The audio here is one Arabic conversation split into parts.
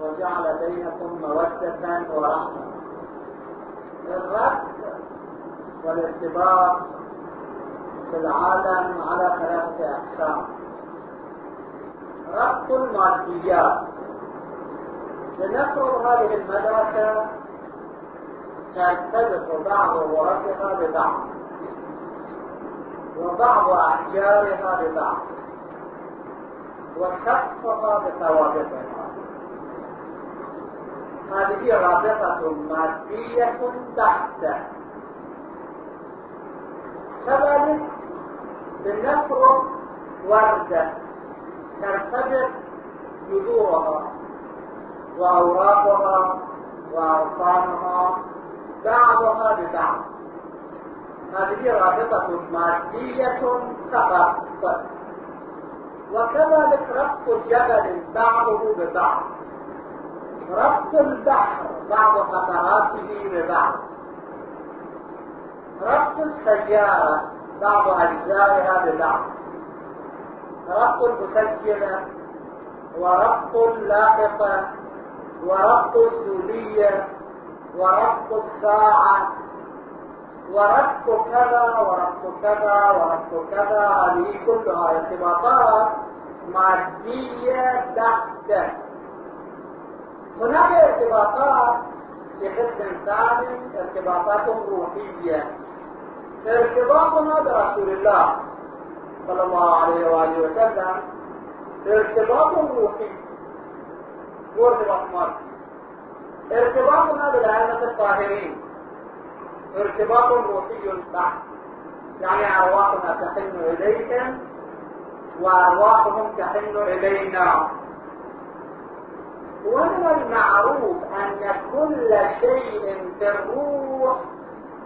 وجعل بينكم مودة ورحمة. الرد والارتباط في العالم على ثلاثة أقسام. ربط الماديات. لنفرض هذه المدرسة ترتبط بعض غرفها ببعض وبعض أحجارها ببعض. وسقفها بثوابتها هذه رابطة مادية بحتة كذلك لنفرض وردة ترتبط جذورها وأوراقها وأغصانها بعضها ببعض هذه رابطة مادية فقط وكذلك ربط الجبل بعضه ببعض. ربط البحر بعض قطراته ببعض. ربط السيارة بعض أجزائها ببعض. ربط المسجلة وربط اللاحقة وربط السولية وربط الساعة وربط كذا وربط كذا وربط كذا. هذه كلها ارتباطات مادية بحتة. هناك ارتباطات قسم ثاني ارتباطات روحية. ارتباطنا برسول الله صلى الله عليه وآله وسلم ارتباط روحي. هو ارتباط مادي. ارتباطنا بالأئمة الطاهرين. ارتباط روحي بحت. يعني أرواحنا تحن إليهم وأرواحهم تحن إلينا. ومن المعروف أن كل شيء في الروح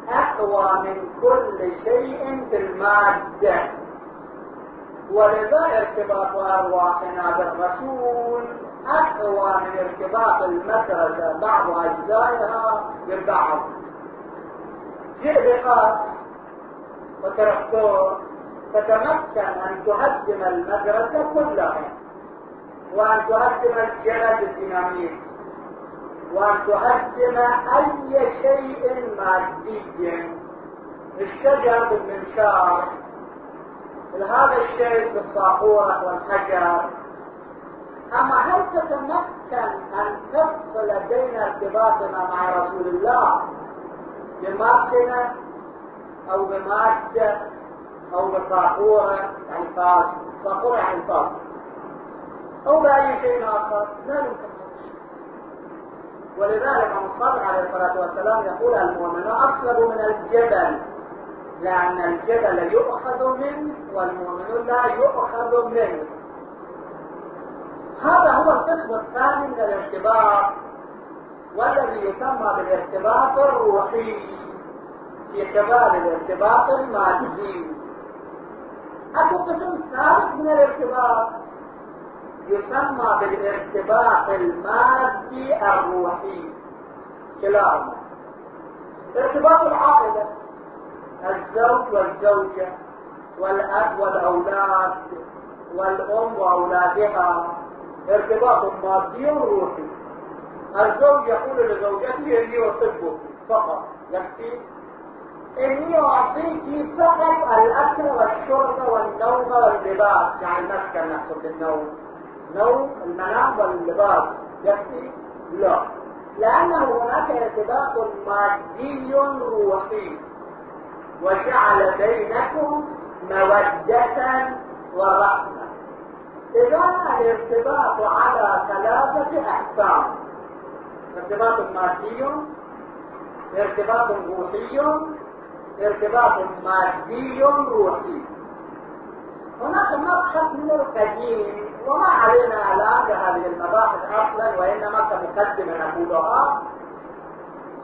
أقوى من كل شيء في المادة. ولذا ارتباط أرواحنا بالرسول أقوى من ارتباط المدرسة. بعض أجزائها بالبعض. جئ بقاس وتركتور تتمكن أن تهدم المدرسة كلها وأن تهدم الجلد الديناميت وأن تهدم أي شيء مادي. الشجر بالمنشار هذا الشيء بالصاحورة والحجر. أما هل تتمكن أن تفصل بين ارتباطنا مع رسول الله بماكنة أو بمادة أو بصاحورة يعني فاس صاحورة يعني فاس أو بأي شيء آخر. لا يمكن. ولذلك الصادق عليه الصلاة والسلام يقول المؤمن أصلب من الجبل لأن الجبل يؤخذ منه والمؤمن لا يؤخذ منه. هذا هو القسم الثاني من الارتباط والذي يسمى بالارتباط الروحي. في خلال الارتباط المادي. أكو قسم ثالث من الارتباط يسمى بالارتباط المادي الروحي. كلاهما ارتباط العائلة. الزوج والزوجة والأب والأولاد والأم وأولادها. ارتباط مادي وروحي الزوج يقول لزوجته اني احبك فقط. يكفي إني أعطيك فقط الأكل والشرب والنوم واللباس. يعني المسكن نفسه بالنوم نوم المنام واللباس. يكفي؟ لا. لأنه هناك ارتباط مادي روحي. وجعل بينكم مودة ورحمة. إذا الارتباط على ثلاثة أقسام. ارتباط مادي ارتباط روحي ارتباط مادي روحي. هناك مبحث من القديم وما علينا الآن بهذه المباحث أصلا وإنما كمقدمة نقولها.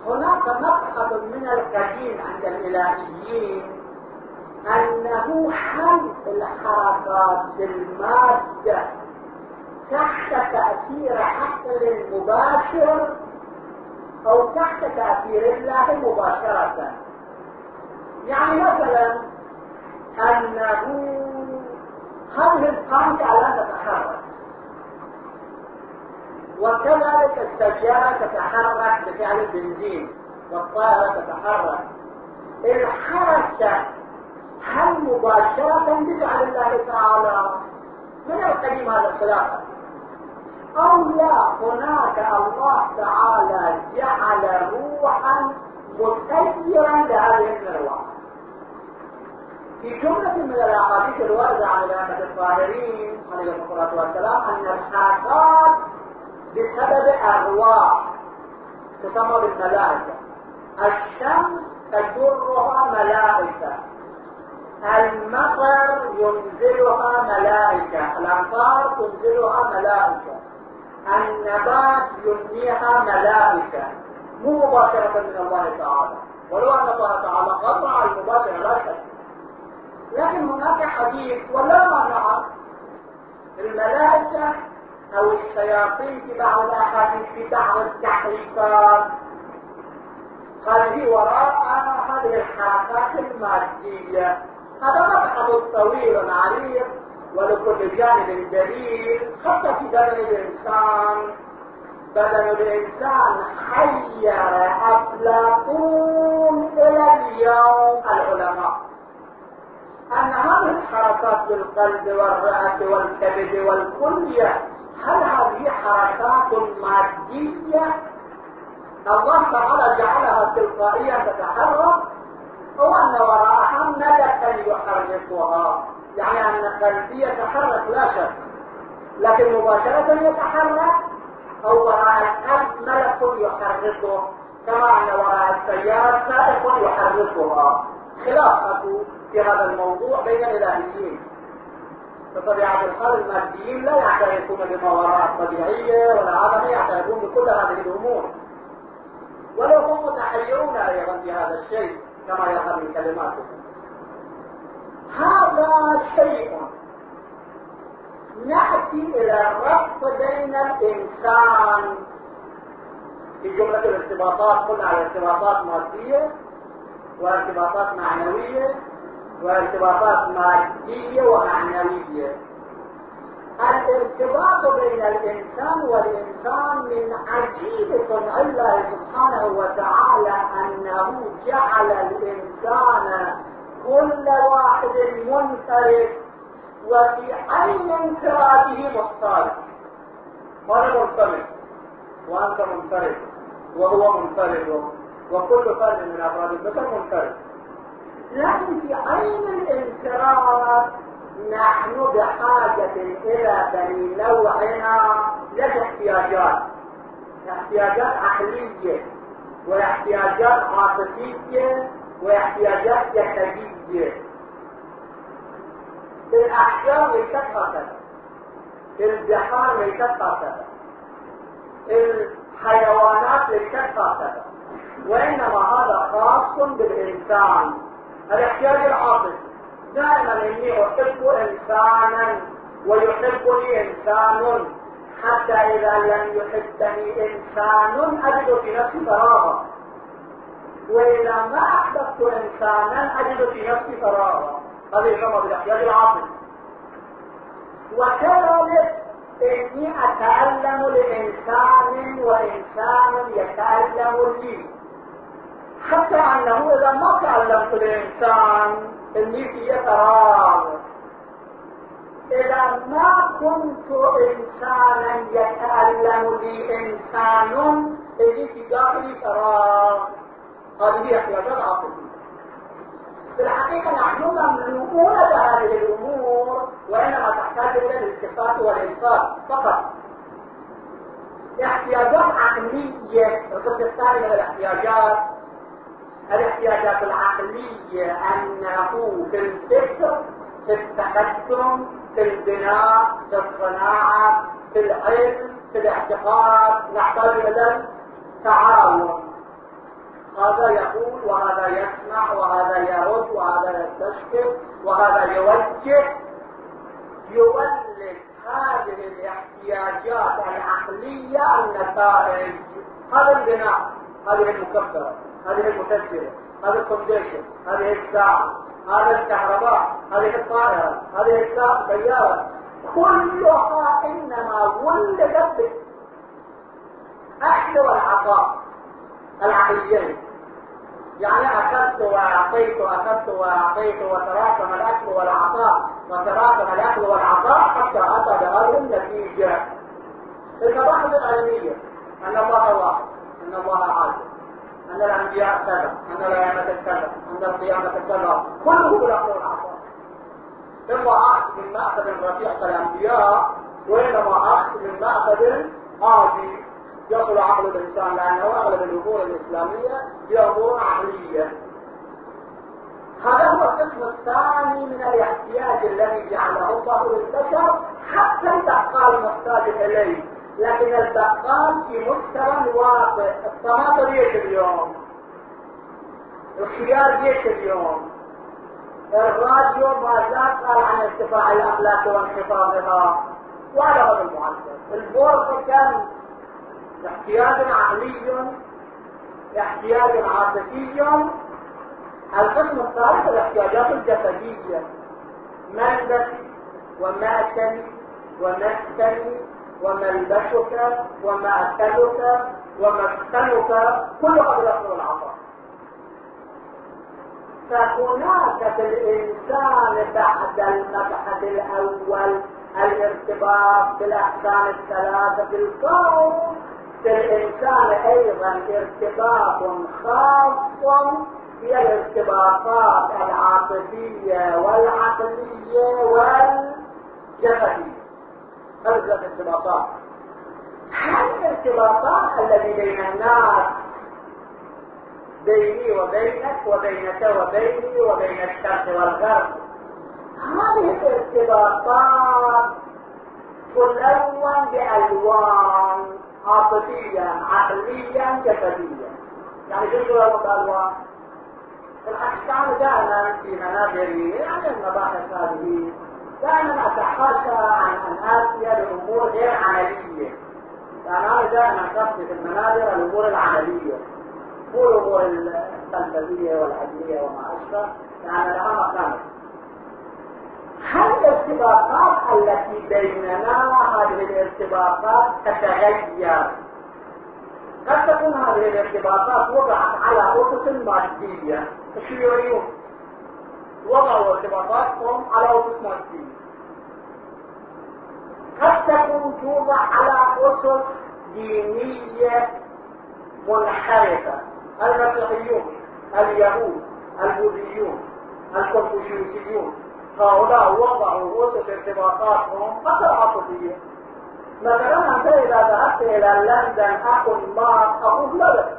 هناك مبحث من القديم عند الإلهيين أنه حل الحركات بالمادة تحت تأثير عقل مباشر أو تحت تأثير الله مباشرة. يعني مثلا أنه هذه القامة لا تتحرك؟ وكذلك السيارة تتحرك بفعل البنزين والطائرة تتحرك. الحركة هل مباشرة بفعل الله تعالى من القديم هذا الخلاف أو لا هناك الله تعالى جعل روحا مسيرا لهذه المروحة في جملة من الأحاديث الواردة عن الائمة الطاهرين عليهم الصلاة والسلام أن الحركات بسبب ارواح تسمى بالملائكة. الشمس تجرها ملائكة. المطر ينزلها ملائكة. الأمطار تنزلها ملائكة. النبات ينميها ملائكة. مو مباشرة من الله تعالى. ولو أن الله تعالى قطع المباشرة لا شك لكن هناك حديث ولا معنى الملائكة أو الشياطين في بعض الأحاديث في بعض التحريفات هذه وراء هذه الحركات المادية. هذا مبحث طويل عريض ولكل جانب دليل. حتى في بدن الإنسان بدن الإنسان حير أفلاطون إلى اليوم العلماء. أن هذه الحركات بالقلب والرئة والكبد والكلية هل هذه حركات مادية؟ الله تعالى جعلها تلقائيا تتحرك أو أن وراءها ملكا يحركها. يعني أن قلبي يتحرك لا شك. لكن مباشرة يتحرك أو وراء القلب ملك يحركه. كما أن وراء السيارة سائق يحركها. خلاف في هذا الموضوع بين الالهيين بطبيعة الحال الماديين لا يعترفون بما وراء الطبيعية هذا يعترفون بكل هذه الأمور. ولو هم متحيرون أيضا في هذا الشيء كما يظهر من كلماتهم هذا شيء. نأتي إلى الربط بين الإنسان في جملة الارتباطات. قلنا على ارتباطات مادية وارتباطات معنوية. وارتباطات مادية ومعنوية. الارتباط بين الإنسان والإنسان من عجيب صنع الله سبحانه وتعالى أنه جعل الإنسان كل واحد منفرد وفي عين انفراده محتاج أنا منفرد؟ وأنت منفرد وهو منفرد وكل فرد من أفراد البشر منفرد. لكن في عين الانفراد. نحن بحاجة إلى بني نوعنا لدى احتياجات احتياجات عقلية واحتياجات عاطفية واحتياجات جسدية. الأحجار ليست هكذا البحار ليست هكذا الحيوانات ليست هكذا وإنما هذا خاص بالإنسان. الاحتياج العاطفي. دائما إني احب انسانا ويحبني إنسان. حتى إذا لم يحبني إنسان أجد في نفسي فراغا. وإذا ما أحببت انسانا أجد في نفسي فراغا. هذه يسمى بالاحتياج العاطفي. وكذلك إني اتالم لإنسان وإنسان يتالم لي. حتى انه اذا ما تعلمت الإنسان اني في فراغ إذا ما كنت إنسانا يتألم لي انسان اني في داخلي فراغ هذه احتياجات عاطفية في الحقيقة نحن مملوءون بهذه الأمور وإنما تحتاج إلى الالتفات والانفاق فقط. احتياجات عقلية القسم الثاني من الإحتياجات الاحتياجات العقلية أنه في الفكر في التقدم في البناء في الصناعة في العلم في الاعتقاد. نحتاج إلى التعاون هذا يقول وهذا يسمع وهذا يرد وهذا يستشكر وهذا يوجه. يولد هذه الاحتياجات العقلية النتائج. هذا البناء هذه المكبرة. هذه المسجلة هذا الكونديشن هذه الساعة هذا الكهرباء هذه الطائرة هذه السيارة كلها إنما ولدت العطاء العقليين. يعني أخذت وأعطيت أخذت وأعطيت وتراكم الأكل والعطاء وتراكم الأكل والعطاء حتى أتى بهذه النتيجة. المباحث العلمية أن الله واحد أن الله عادل. أن الأنبياء كذا أن الأئمة كذا أن القيامة كذا. كله بالأكل والعطاء إما أخذ من مأخذ رفيع كالأنبياء وإنما أخذ من مأخذ عادي يصل عقل الإنسان لأنه أغلب الأمور الإسلامية هي أمور عقلية. هذا هو القسم الثاني من الاحتياج الذي جعله الله للبشر حتى البقال محتاج إليه. لكن البقال في مستوى واطئ الطماطم ليش اليوم الخيار ليش اليوم الراديو ما زال قال عن ارتفاع الأملاك وانخفاضها وعلى هذا المعدل البورصة كان احتياج عقلي احتياج عاطفي. القسم الثالث الاحتياجات الجسدية. ملبس ومأكل ومسكن وملبسك ومأكلك ومسكنك كل هذا يدخل العطاء. فهناك في الإنسان بعد المبحث الأول الارتباط بالأحكام الثلاثة في الكون في الإنسان أيضا ارتباط خاص هي الارتباطات العاطفية والعقلية والجسدية. هذه الارتباطات هل الارتباطات التي بين الناس بيني وبينك وبينك وبيني وبين الشرق والغرب؟ هذه الارتباطات تلون بألوان عاطفيا عقليا جسديا يعني شو الصورة الألوان؟ الحقيقة دائما في منابري يعني المباحث هذه. دائما أتحاشى عن أن آتي بأمور غير عملية. يعني أنا دائما في المنابر الأمور العملية. مو الأمور الفلسفية والعلمية وما أشبه. يعني لها مقامك هل الارتباطات التي بيننا هذه الارتباطات تتغير؟ قد تكون هذه الارتباطات وضعت على أسس مادية. الشيوعيون وضعوا ارتباطاتهم على أسس مادية قد تكون توضع على أسس دينية منحرفة. المسيحيون اليهود البوذيون الكونفوشيوسيون هؤلاء وضعوا أسس ارتباطاتهم حتى عاطفية مثلا أنت إذا ذهبت إلى لندن أخ ما أقول لا بأس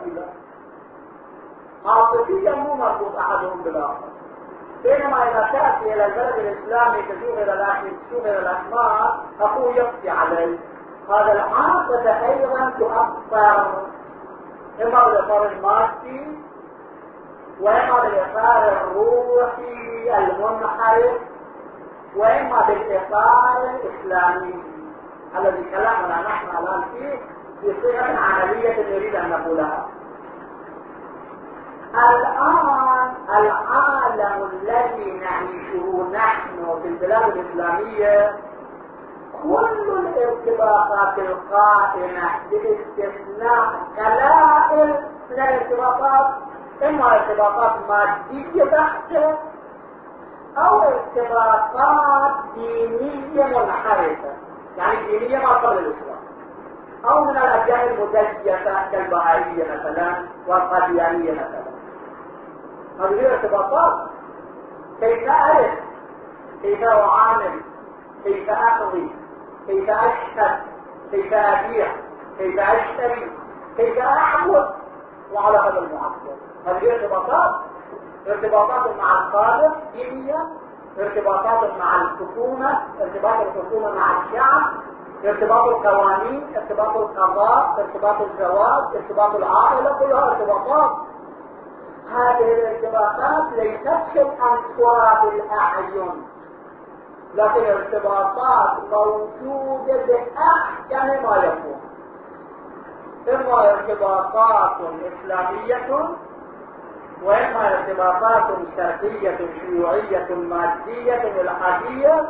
عاطفيا مو مربوط أحدهم بالآخر. بينما إذا تأتي إلى البلد الإسلامي تشوف إلى إلى الأسماء أخوه يبكي عليه. هذا العاطفة أيضا تؤثر. إما بالإطار المادي وإما بالإطار الروحي المنحرف وإما بالإطار الإسلامي. الذي كلامنا نحن الآن فيه بصيغة عملية نريد أن نقولها الآن العالم الذي نعيشه نحن في البلاد الإسلامية كل الارتباطات القائمة باستثناء قلائل من الارتباطات إما ارتباطات مادية بحتة أو ارتباطات دينية منحرفة. يعني دينية ما قبل الإسلام. أو من الأديان المزيفة كالبهائية مثلا والقديانية مثلا. هي ارتباطات كيف أعرف؟ كيف أعامل؟ كيف أقضي؟ كيف أشهد؟ كيف أبيع؟ كيف أشتري؟ كيف أعبد؟ وعلى هذا المعدل هذه ارتباطات ارتباطات مع الخالق دينية ارتباطات مع الحكومة. ارتباط الحكومة مع الشعب. ارتباط القوانين. ارتباط القضاء. ارتباط الزواج. ارتباط العائلة. كلها ارتباطات. الارتباطات ليست شيئا ترى بالأعين لكن ارتباطات موجودة بأحكم ما يكون. إما ارتباطات إسلامية وإما ارتباطات شرقية شيوعية مادية إلحادية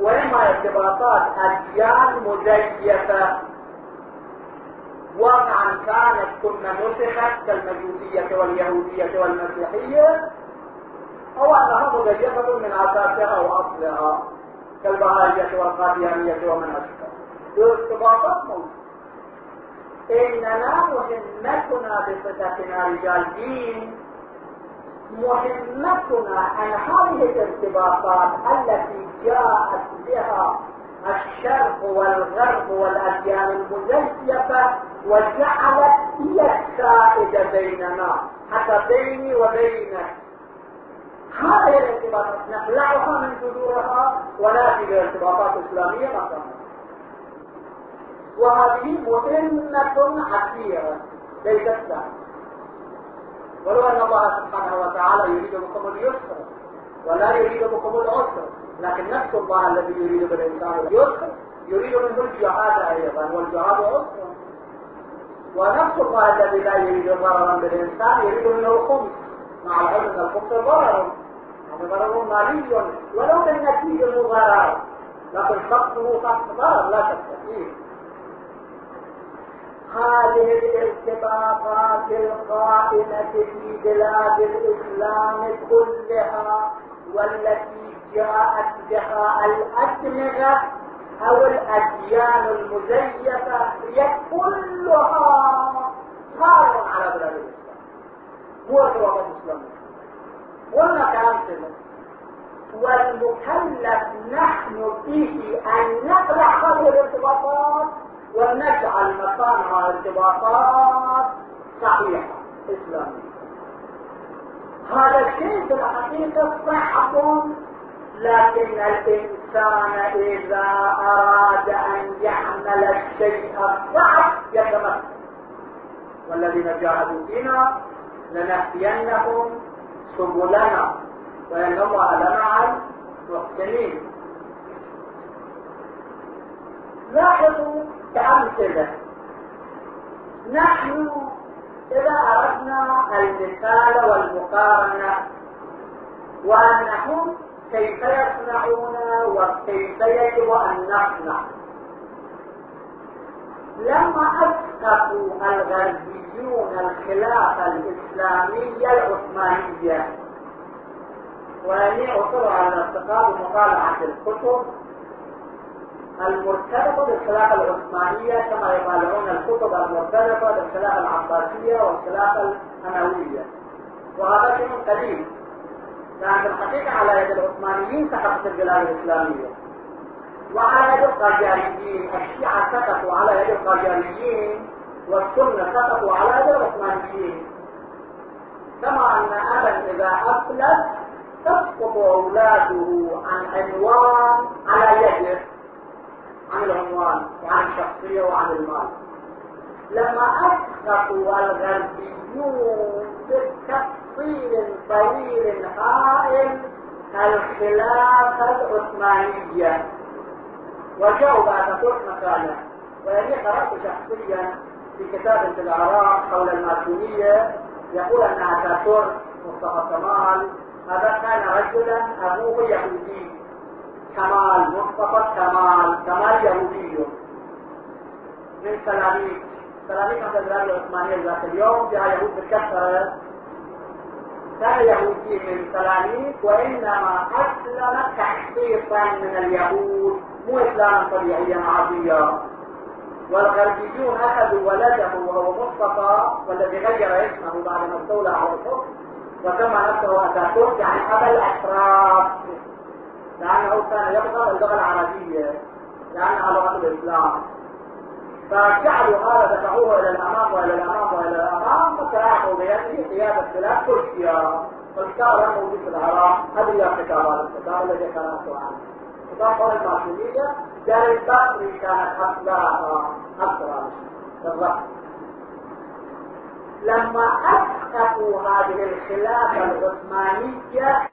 وإما ارتباطات أديان مزيفة. واقعا كانت ثم نسخت كالمجوسية واليهودية والمسيحية. أو أنها مزيفة من أساسها وأصلها كالبهائية والقاديانية ومن أشبه. الارتباطات موجودة إننا مهمتنا بصفتنا رجال دين. مهمتنا أن هذه الارتباطات التي جاءت بها الشرق والغرب والأديان المزيفة وجعلت هي السائدة بيننا حتى بيني وبينك. هذه الارتباطات نخلعها من جذورها ونأتي بارتباطات اسلاميه مكانها وهذه مهمة عسيرة ليست سهلة. ولو أن الله سبحانه وتعالى يريد بكم اليسر ولا يريد بكم العسر لكن نفس الله الذي يريد بالإنسان اليسر يريد منه الجهاد أيضا والجهاد عسر. ونفس الله الذي لا يريد ضررا بالإنسان يريد منه الخمس مع العلم أن الخمس ضرر. يعني ضرر مالي. ولو بالنتيجة ضرر لكن خطه خط ضرر لا شك فيه. هذه الارتباطات القائمة في بلاد الإسلام كلها والتي جاءت بها الأدمغة أو الأديان المزيفة هي كلها خار على بلاد الإسلام. هو ارتباطات الإسلامية قلنا كلام كده والمكلف نحن به أن نقلع هذه الارتباطات ونجعل مكانها ارتباطات صحيحة إسلامية. هذا الشيء في الحقيقة صعب لكن الإنسان إذا أراد أن يعمل الشيء الصعب يتمكن. والذين جاهدوا فينا لنهدينهم سبلنا وإن الله لمع المحسنين. لاحظوا كأمثلة. نحن إذا أردنا المثال والمقارنة وأنهم كيف يصنعون وكيف يجب أن نصنع. لما أسقطوا الغربيون الخلافة الإسلامية العثمانية. وأني أصر على الاسقاط ومطالعة الكتب المرتبطة بالخلافة العثمانية كما يطالعون الكتب المرتبطة بالخلافة العباسية والخلافة الأموية. وهذا شيء قديم. في الحقيقة على يد العثمانيين سقطت البلاد الإسلامية. وعلى يد القاجاريين الشيعة سقطوا على يد القاجاريين والسنة سقطوا على يد العثمانيين. كما أن أبا إذا أفلت تسقط أولاده عن عنوان على يده عن العنوان وعن الشخصية وعن المال. لما أسقطوا الغربيون بتفصيل طويل هائل الخلافة العثمانية. وجاءوا بعد فتح مكانه. وإني قرأت شخصيا في كتاب في العراق حول الماسونية يقول أن أتاتورك مصطفى كمال. هذا كان رجلا أبوه يهودي. كمال مصطفى كمال كمال يهودي. من سلاميك. سلاميك كانت البلاد العثمانية ذات اليوم فيها يهود بكثرة كان يهودي من سلاميك وإنما أسلم تحقيقا من اليهود مو إسلاما طبيعيا عاديا. والغربيون أخذوا ولده وهو مصطفى والذي غير اسمه بعد ما استولى على الحكم وسمى نفسه أتاتورك يعني أبا الأشراف. لأنه كان يبغض اللغة العربية لأنها لغة الإسلام. فجعلوا هذا دفعوه إلى الأمام وإلى الأمام وإلى الأمام فساعدوا بيده قيادة بلاد تركيا والكتاب لم موجود في العراق هذه هي الكتاب هذا الذي قرأته عنه كتاب حول الماسونية دار البصري كانت أصلها أكثر بالضبط لما أسقطوا هذه الخلافة العثمانية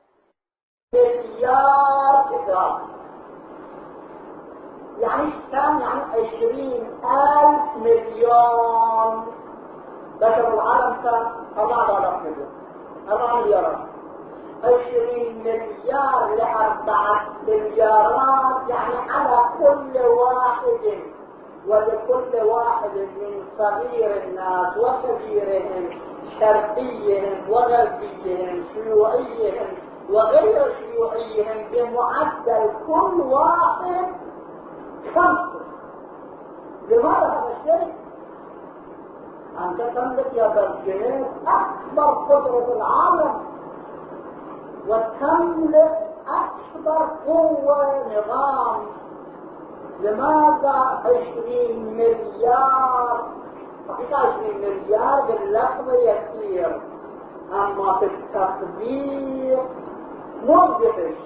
مليار إدراك يعني كان يعني عشرين ألف مليون. بشر العالم كان أربعة آلاف مليون. أربعة مليارات عشرين مليار لأربعة مليارات يعني على كل واحد ولكل واحد من صغير الناس وكبيرهم شرقيهم وغربيهم شيوعيهم وغير شيوعيهم بمعدل كل واحد خمسة لماذا الشيء؟ أنت تملك يا بلجيت أكبر قدرة العالم وتملك أكبر قوة نظام لماذا 20 مليار حقيقة 20 مليار باللحظة يسير أما في التطبيق مدهش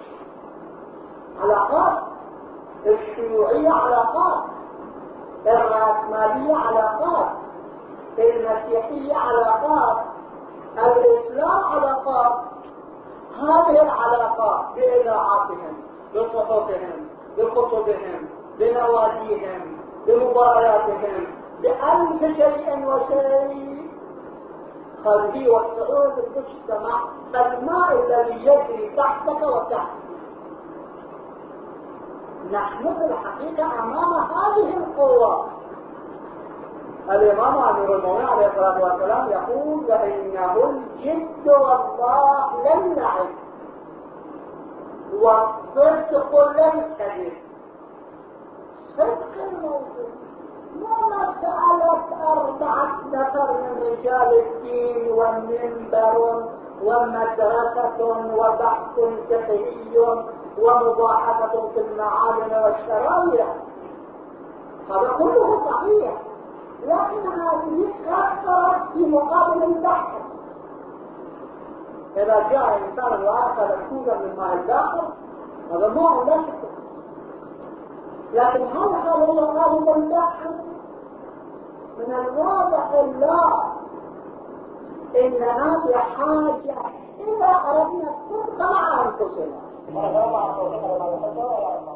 علاقات الشيوعية علاقات الرأسمالية علاقات المسيحية علاقات الإسلام علاقات هذه العلاقات بإذاعاتهم بصحفهم بخطبهم بنواديهم بمبارياتهم بألف شيء وشيء. خارجي والصعود المجتمع الماء الذي يجري تحتك وتحت نحن في الحقيقة أمام هذه القوة. الإمام أمير المؤمنين عليه الصلاة والسلام يقول وإنه الجد والله لن نعد والصدق لن كذب صدق الموضوع ما مسألة أربعة نفر من رجال الدين والمنبر ومدرسة وبحث فقهي ومباحثة في المعالم والشرائع. هذا كله صحيح. لكن هذه كثرت في مقابل البحث. إذا جاء إنسان وأخذ كوزا من ماء الداخل هذا نوع لا شك لكن هل هذا هو غالب البحث؟ من الواضح لا. إننا بحاجة الله